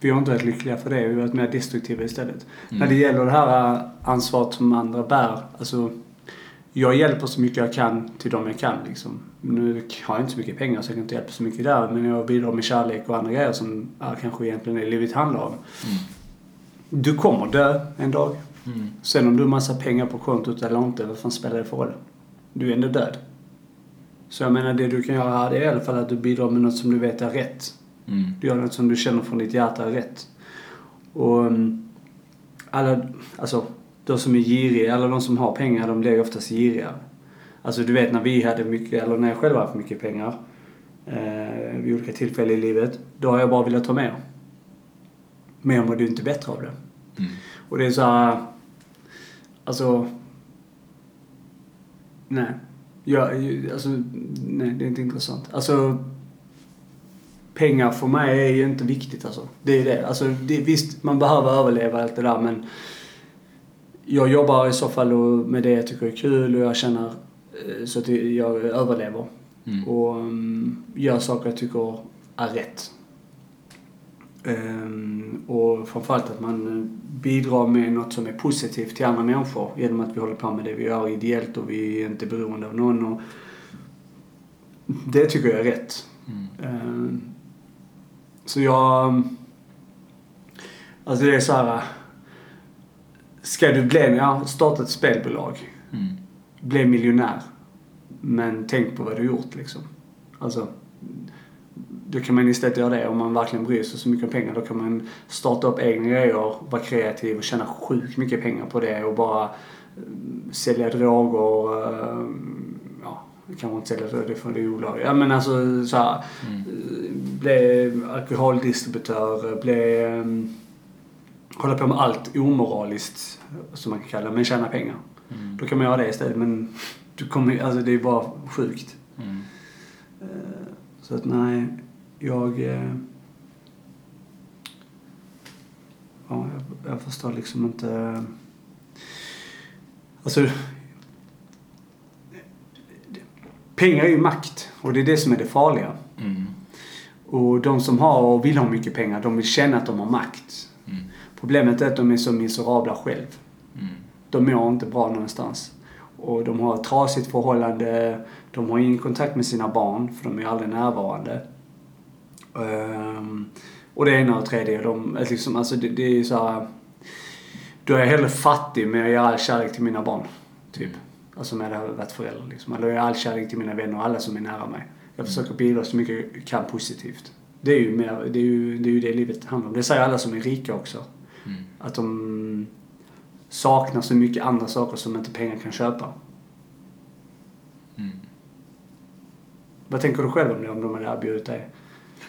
Vi har inte varit lyckliga för det, vi har varit mer destruktiva istället. Mm. När det gäller det här äh, ansvaret som andra bär, alltså jag hjälper så mycket jag kan till dem jag kan liksom. Nu har jag inte så mycket pengar så jag kan inte hjälpa så mycket där men jag bidrar med kärlek och andra grejer som är kanske egentligen är livet handlar om. Mm. Du kommer dö en dag. Mm. Sen om du har massa pengar på kontot eller inte, vad fan spelar det för roll? Du är ändå död. Så jag menar, det du kan göra här det är i alla fall att du bidrar med något som du vet är rätt. Mm. Du gör något som du känner från ditt hjärta är rätt. Och um, alla, alltså de som är giriga, alla de som har pengar, de blir oftast giriga. Alltså du vet när vi hade mycket, eller när jag själv haft mycket pengar eh, vid olika tillfällen i livet, då har jag bara velat ta mer. Men jag mådde ju inte bättre av det. Mm. Och det är så här, alltså, nej. Ju- alltså, nej, det är inte intressant. Alltså, pengar för mig är ju inte viktigt alltså. Det är det. Alltså, det, visst, man behöver överleva allt det där men jag jobbar i så fall med det jag tycker är kul och jag känner eh, så att jag överlever. Mm. Och um, gör saker jag tycker är rätt. Ehm, och framförallt att man eh, bidrar med något som är positivt till andra människor genom att vi håller på med det vi gör ideellt och vi är inte beroende av någon. Och det tycker jag är rätt. Mm. Ehm, så jag... Alltså det är så här... Ska du bli, ja, starta ett spelbolag. Mm. Bli miljonär. Men tänk på vad du gjort liksom. Alltså, då kan man istället göra det om man verkligen bryr sig så mycket om pengar. Då kan man starta upp egna grejer, vara kreativ och tjäna sjukt mycket pengar på det och bara eh, sälja droger. eh, ja, kanske inte sälja droger, det är olagligt. Ja men alltså så här, Mm. eh, bli alkoholdistributör, bli... Hålla på med allt omoraliskt, som man kan kalla det, men tjäna pengar. Mm. Då kan man göra det istället men du kommer, alltså det är bara sjukt. Mm. Eh, Så att nej, jag... eh, Ja, jag, jag förstår liksom inte... Alltså... Pengar är ju makt och det är det som är det farliga. Mm. Och de som har och vill ha mycket pengar, de vill känna att de har makt. Mm. Problemet är att de är så miserabla själv. Mm. De mår inte bra någonstans. Och de har ett trasigt förhållande. De har ingen kontakt med sina barn, för de är aldrig närvarande. Ehm, och det ena och tredje. De, liksom, alltså det, det är ju så här, Då är jag hellre fattig men jag ger all kärlek till mina barn. Typ. Alltså med det här varit förälder liksom. Eller jag ger all kärlek till mina vänner och alla som är nära mig. Jag försöker bidra så mycket jag kan positivt. Det är ju, mer, det, är ju, det är ju det livet handlar om. Det säger alla som är rika också. Mm. Att de saknar så mycket andra saker som inte pengar kan köpa. Mm. Vad tänker du själv om det? Om de hade erbjudit dig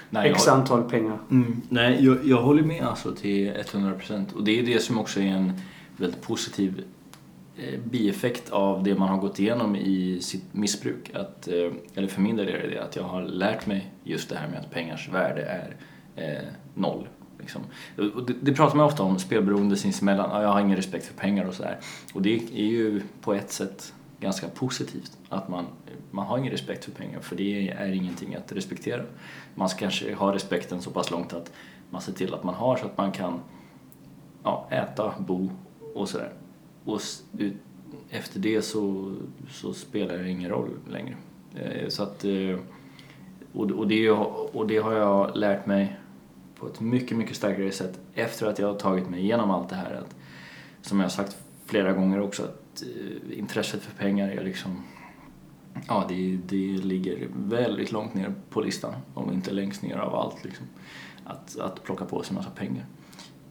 Nej, x jag, antal pengar? mm, nej jag, jag håller med alltså till 100% och det är det som också är en väldigt positiv eh, bieffekt av det man har gått igenom i sitt missbruk. Att, eh, eller för min del är det det att jag har lärt mig just det här med att pengars värde är eh, noll. Liksom. Och det, det pratar man ofta om, spelberoende sinsemellan. Ja, jag har ingen respekt för pengar och sådär. Och det är ju på ett sätt ganska positivt att man, man har ingen respekt för pengar för det är ingenting att respektera. Man ska kanske ha respekten så pass långt att man ser till att man har så att man kan ja, äta, bo och sådär. Och ut, efter det så, så spelar det ingen roll längre. Eh, så att, eh, och, det, och det har jag lärt mig på ett mycket, mycket starkare sätt efter att jag har tagit mig igenom allt det här. Att, som jag har sagt flera gånger också, att eh, intresset för pengar är liksom Ja, det, det ligger väldigt långt ner på listan, om inte längst ner av allt. Liksom. Att, att plocka på sig en massa pengar.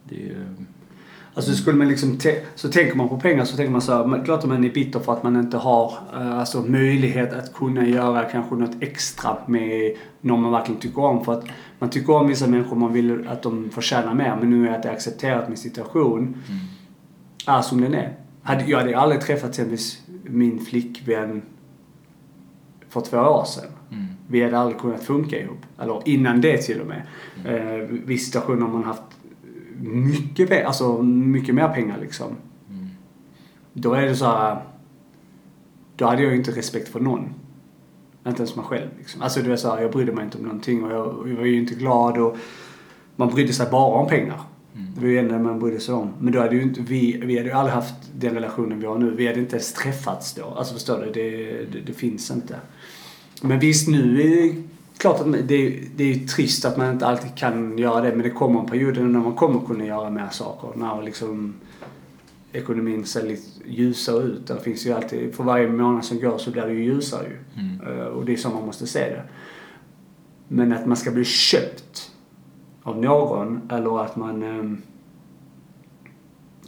Det är, Alltså skulle man liksom, så tänker man på pengar så tänker man så här, klart att man är bitter för att man inte har eh, alltså, möjlighet att kunna göra kanske något extra med någon man verkligen tycker om. För att man tycker om vissa människor, man vill att de förtjänar mer. Men nu är det accepterat min situation mm, är som den är. Jag hade aldrig träffat exempelvis min flickvän för två år sedan. mm, Vi hade aldrig kunnat funka ihop. Eller innan det till och med. Eh, vissa situationer har man haft mycket, alltså mycket mer pengar liksom. mm, Då är det så här. Då hade jag ju inte respekt för någon. Inte ens mig själv liksom. Alltså du vet så här, jag brydde mig inte om någonting och jag, jag var ju inte glad och man brydde sig bara om pengar. mm. Det var ju det enda man brydde sig om. Men då hade ju inte vi, vi hade ju aldrig haft den relationen vi har nu. Vi hade inte ens träffats då. Alltså förstår du? Det, det, det finns inte. Men visst, nu det klart att det, är- det är ju trist att man inte alltid kan göra det. Men det kommer en period när man kommer kunna göra mer saker. När liksom ekonomin ser lite ljusare ut. Det finns ju alltid, för varje månad som går så blir det ju ljusare ju. Mm. Eh, Och det är så man måste se det. Men att man ska bli köpt av någon eller att man... ehm,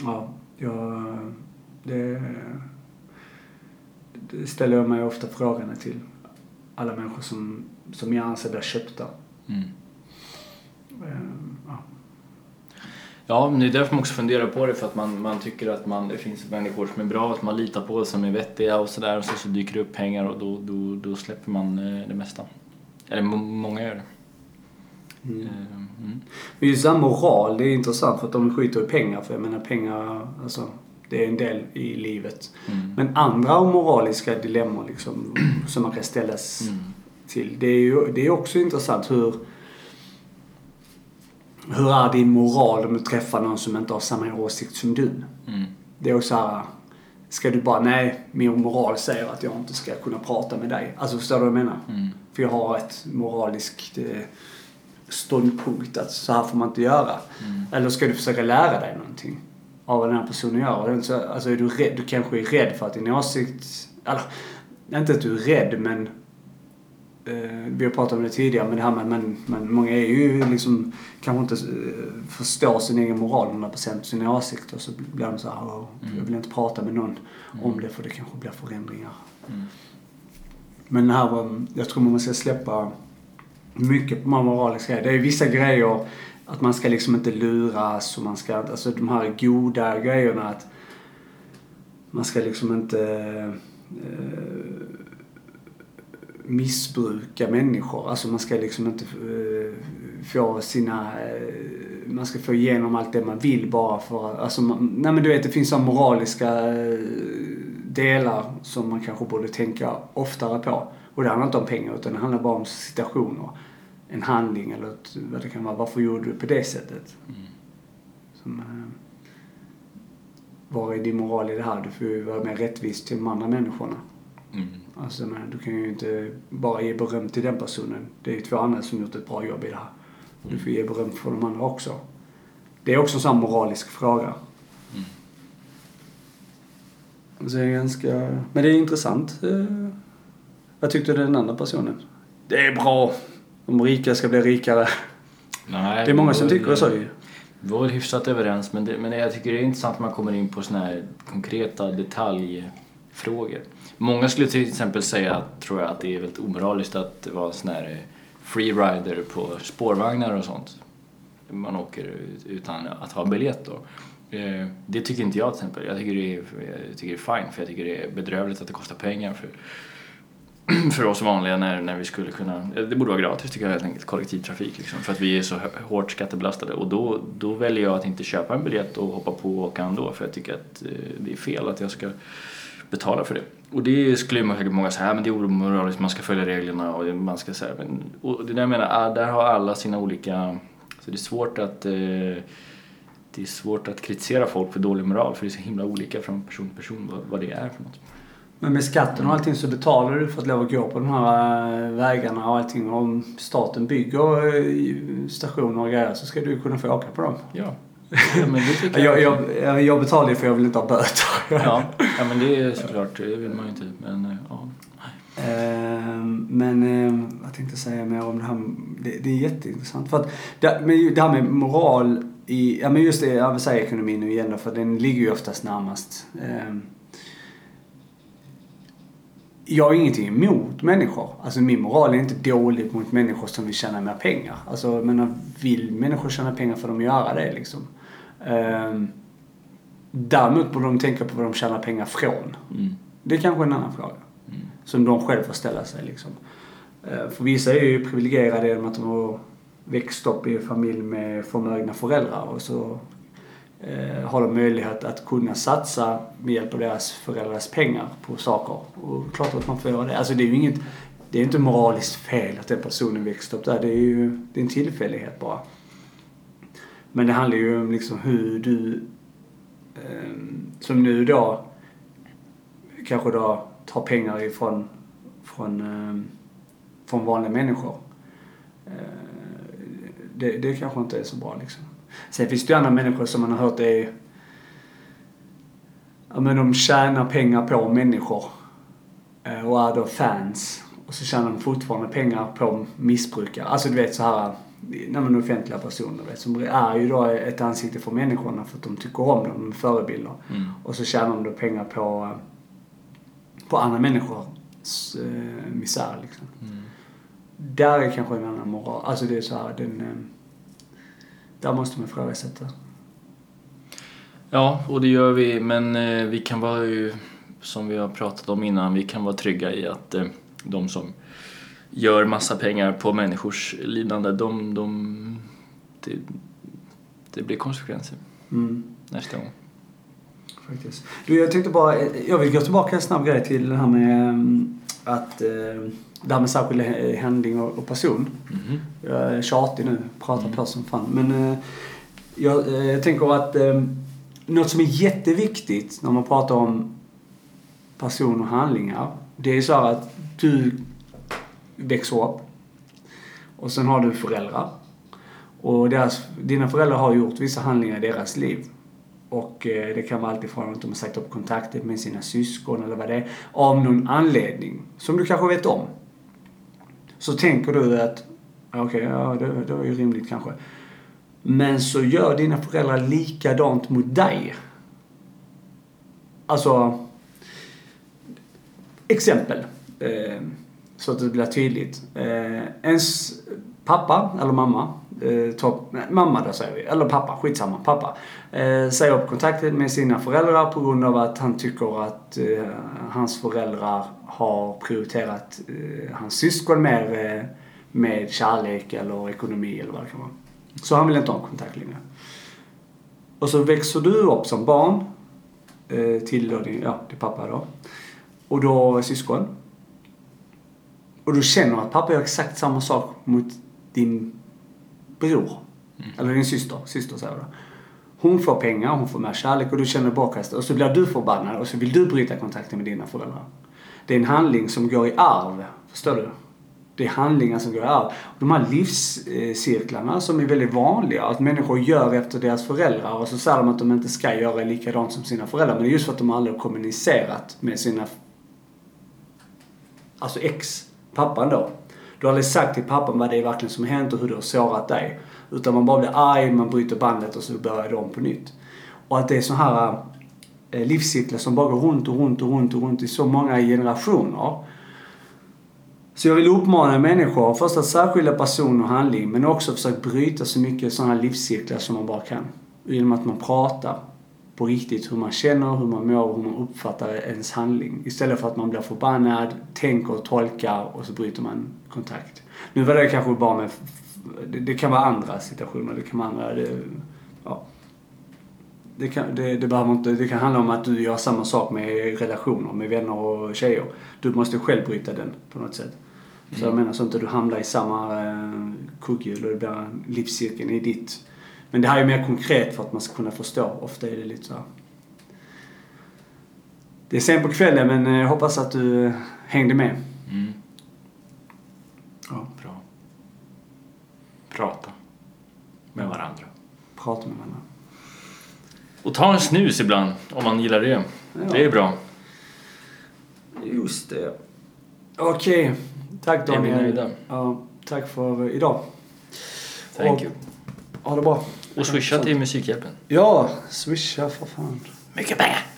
Ja, jag... Det, det ställer jag mig ofta frågan till. Alla människor som, som jag anser blir köpta. Mm. Ehm, Ja. Ja, men det är därför man också funderar på det för att man, man tycker att man, det finns människor som är bra, att man litar på, som är vettiga och sådär och så, så dyker det upp pengar och då, då, då släpper man eh, det mesta. Eller må- många gör det. Mm. Eh, Mm. Men just det här moral, det är intressant för att de skiter i pengar. För jag menar pengar, alltså det är en del i livet. Mm. Men andra moraliska dilemmor liksom, som man kan ställas Mm. Till. Det är ju det är också intressant hur hur är din moral om du träffar någon som inte har samma åsikt som du? Mm. Det är också här, ska du bara, nej, min moral säger att jag inte ska kunna prata med dig. Alltså förstår du vad jag menar? Mm. För jag har ett moraliskt eh, ståndpunkt att så här får man inte göra. Mm. Eller ska du försöka lära dig någonting av vad den här personen gör? Så- Alltså är du rädd? Du kanske är rädd för att din åsikt... Eller, inte att du är rädd men... Eh, vi har pratat om det tidigare men det här med man, man, många är ju liksom kanske inte eh, förstår sin egen moral 100% sina åsikter. Så blir de så här, "Åh, jag vill inte prata med någon om det för det kanske blir förändringar. Mm. Men här jag tror man ska släppa mycket på moraliska grejerna. Det är vissa grejer att man ska liksom inte luras och man ska alltså de här goda grejerna att man ska liksom inte eh, missbruka människor. Alltså man ska liksom inte eh, få sina, eh, man ska få igenom allt det man vill bara för, alltså man, nej men du vet det finns så moraliska eh, delar som man kanske borde tänka oftare på. Och det handlar inte om pengar utan det handlar bara om situationer. En handling eller ett, vad det kan vara. Varför gjorde du på det sättet? Mm. Som, vad är din moral i det här? Du får ju vara mer rättvis till de andra människorna. Mm. Alltså, jag menar, du kan ju inte bara ge beröm till den personen. Det är ju två andra som gjort ett bra jobb i det här. Du får ge beröm för de andra också. Det är också en sån moralisk fråga. Mm. Så det är ganska... Men det är intressant. Eh, Vad tyckte den andra personen? Det är bra. De rika ska bli rikare. Nej, Det är många som tycker så ju. Vi var väl hyfsat överens men, det, men jag tycker det är intressant att man kommer in på såna här konkreta frågor. Många skulle till exempel säga, tror jag, att det är väldigt omoraliskt att vara sån här eh, freerider på spårvagnar och sånt. Man åker utan att ha biljett då. Eh, det tycker inte jag till exempel. Jag tycker det är, jag tycker det är fine för jag tycker det är bedrövligt att det kostar pengar för, för oss vanliga när, när vi skulle kunna, eh, det borde vara gratis tycker jag helt enkelt, kollektivtrafik liksom, för att vi är så hårt skattebelastade och då, då väljer jag att inte köpa en biljett och hoppa på och åka ändå för jag tycker att det är fel att jag ska betala för det. Och det skulle ju säkert många säga, men det är omoraliskt, man ska följa reglerna och man ska säga, men och det där jag menar, ah, där har alla sina olika, så det är svårt att eh, det är svårt att kritisera folk för dålig moral för det är så himla olika från person till person vad, vad det är för något. Men med skatten och allting så betalar du för att lov att gå på de här äh, vägarna och allting. Om staten bygger äh, stationer och grejer så ska du kunna få åka på dem. Ja. Ja men det tycker jag, jag, jag, jag betalar ju för jag vill inte ha böter. ja. ja, men det är såklart, det vill man ju inte. Men, äh, ja. Ehm, men ehm, jag tänkte säga mer om det här. Det, det är jätteintressant. För att det, men det här med moral i, ja men just det, jag vill säga ekonomin nu igen då, för den ligger ju oftast närmast. Ehm, jag har ingenting emot människor. Alltså min moral är inte dålig mot människor som vill tjäna mer pengar. Alltså jag menar, vill människor tjäna pengar får de göra det liksom. Um, däremot borde de tänka på vad de tjänar pengar från. Mm. Det är kanske en annan fråga. Mm. Som de själva får ställa sig liksom. Uh, för vissa är ju privilegierade genom att de har växt upp i en familj med förmögna föräldrar och så eh, har de möjlighet att kunna satsa med hjälp av deras föräldrars pengar på saker. Och klart att man får göra det. Alltså det är ju inget, det är inte moraliskt fel att den personen växte upp där. Det är ju det är en tillfällighet bara. Men det handlar ju om liksom hur du, eh, som nu då, kanske då tar pengar ifrån från, eh, från vanliga människor. Eh, det, det kanske inte är så bra liksom. Sen finns det ju andra människor som man har hört är... Ja men de tjänar pengar på människor. Eh, och är då fans. Och så tjänar de fortfarande pengar på missbrukare. Alltså du vet så här man är offentliga personer vet, som är ju då ett ansikte för människorna för att de tycker om dem, de är förebilder. Mm. Och så tjänar de då pengar på, på andra människors äh, misär liksom. Mm. Där är kanske en annan moral. Alltså det är så här, den... Äh, där måste man ifrågasätta. Ja, och det gör vi. Men eh, vi kan vara ju, som vi har pratat om innan, vi kan vara trygga i att eh, de som gör massa pengar på människors lidande, de, de, det, det blir konsekvenser mm. nästa gång. Faktiskt. Du, jag tänkte bara, jag vill gå tillbaka en snabb grej till det här med mm, att eh, det här med särskild handling och person. Mm. Jag är tjatig nu, pratar på som fan. Men eh, jag, eh, jag tänker att något som är jätteviktigt när man pratar om person och handlingar. Det är så här att du växer upp och sen har du föräldrar. Och deras, dina föräldrar har gjort vissa handlingar i deras liv. Och eh, det kan vara alltifrån att de har sagt upp kontakten med sina syskon eller vad det är. Av någon anledning. Som du kanske vet om. Så tänker du att, okej, okay, ja det, det var ju rimligt kanske. Men så gör dina föräldrar likadant mot dig. Alltså, exempel. Eh, så att det blir tydligt. Eh, ens pappa eller mamma, eh, tar, nej, mamma då säger vi, eller pappa, skitsamma, pappa. Eh, säger upp kontakten med sina föräldrar på grund av att han tycker att eh, hans föräldrar har prioriterat eh, hans syskon mer eh, med kärlek eller ekonomi eller vad det kan vara. Så han vill inte ha kontakt längre. Och så växer du upp som barn eh, till då din, ja, din pappa då. Och då syskon. Och du känner att pappa gör exakt samma sak mot din bror. Mm. Eller din syster. Syster säger du. Hon får pengar, hon får mer kärlek och du känner bakkastet. Och så blir du förbannad och så vill du bryta kontakten med dina föräldrar. Det är en handling som går i arv. Förstår du? Det är handlingar som går i arv. De här livscirklarna som är väldigt vanliga, att människor gör efter deras föräldrar och så säger de att de inte ska göra likadant som sina föräldrar. Men det är just för att de aldrig har kommunicerat med sina, alltså ex, pappan då. Du har aldrig sagt till pappan vad det är verkligen som har hänt och hur det har sårat dig. Utan man bara blir arg, man bryter bandet och så börjar det om på nytt. Och att det är så här eh, livscykler som bara går runt och runt och runt och runt i så många generationer. Så jag vill uppmana människor först att särskilja person och handling men också försöka bryta så mycket sådana livscirklar som man bara kan. Genom att man pratar på riktigt hur man känner, hur man mår hur man uppfattar ens handling. Istället för att man blir förbannad, tänker och tolkar och så bryter man kontakt. Nu var det kanske bara med... Det, det kan vara andra situationer, det kan vara andra... Det, ja. Det kan, det, det, behöver inte, det kan handla om att du gör samma sak med relationer, med vänner och tjejer. Du måste själv bryta den på något sätt. Så jag Mm. menar så att inte du hamnar i samma eh, kugghjul och det blir livscirkeln i ditt. Men det här är mer konkret för att man ska kunna förstå. Ofta är det lite så här. Det är sen på kvällen men eh, jag hoppas att du eh, hängde med. Mm. Ja. Bra. Prata med varandra. Prata med varandra. Och ta en snus ibland om man gillar det. Ja. Det är bra. Just det. Okej. Tack Är vi Daniel. nöjda? Ja, tack för idag. Thank Och- you. Ha det bra. Och swisha till Musikhjälpen. Ja, swisha för fan. Mycket pengar!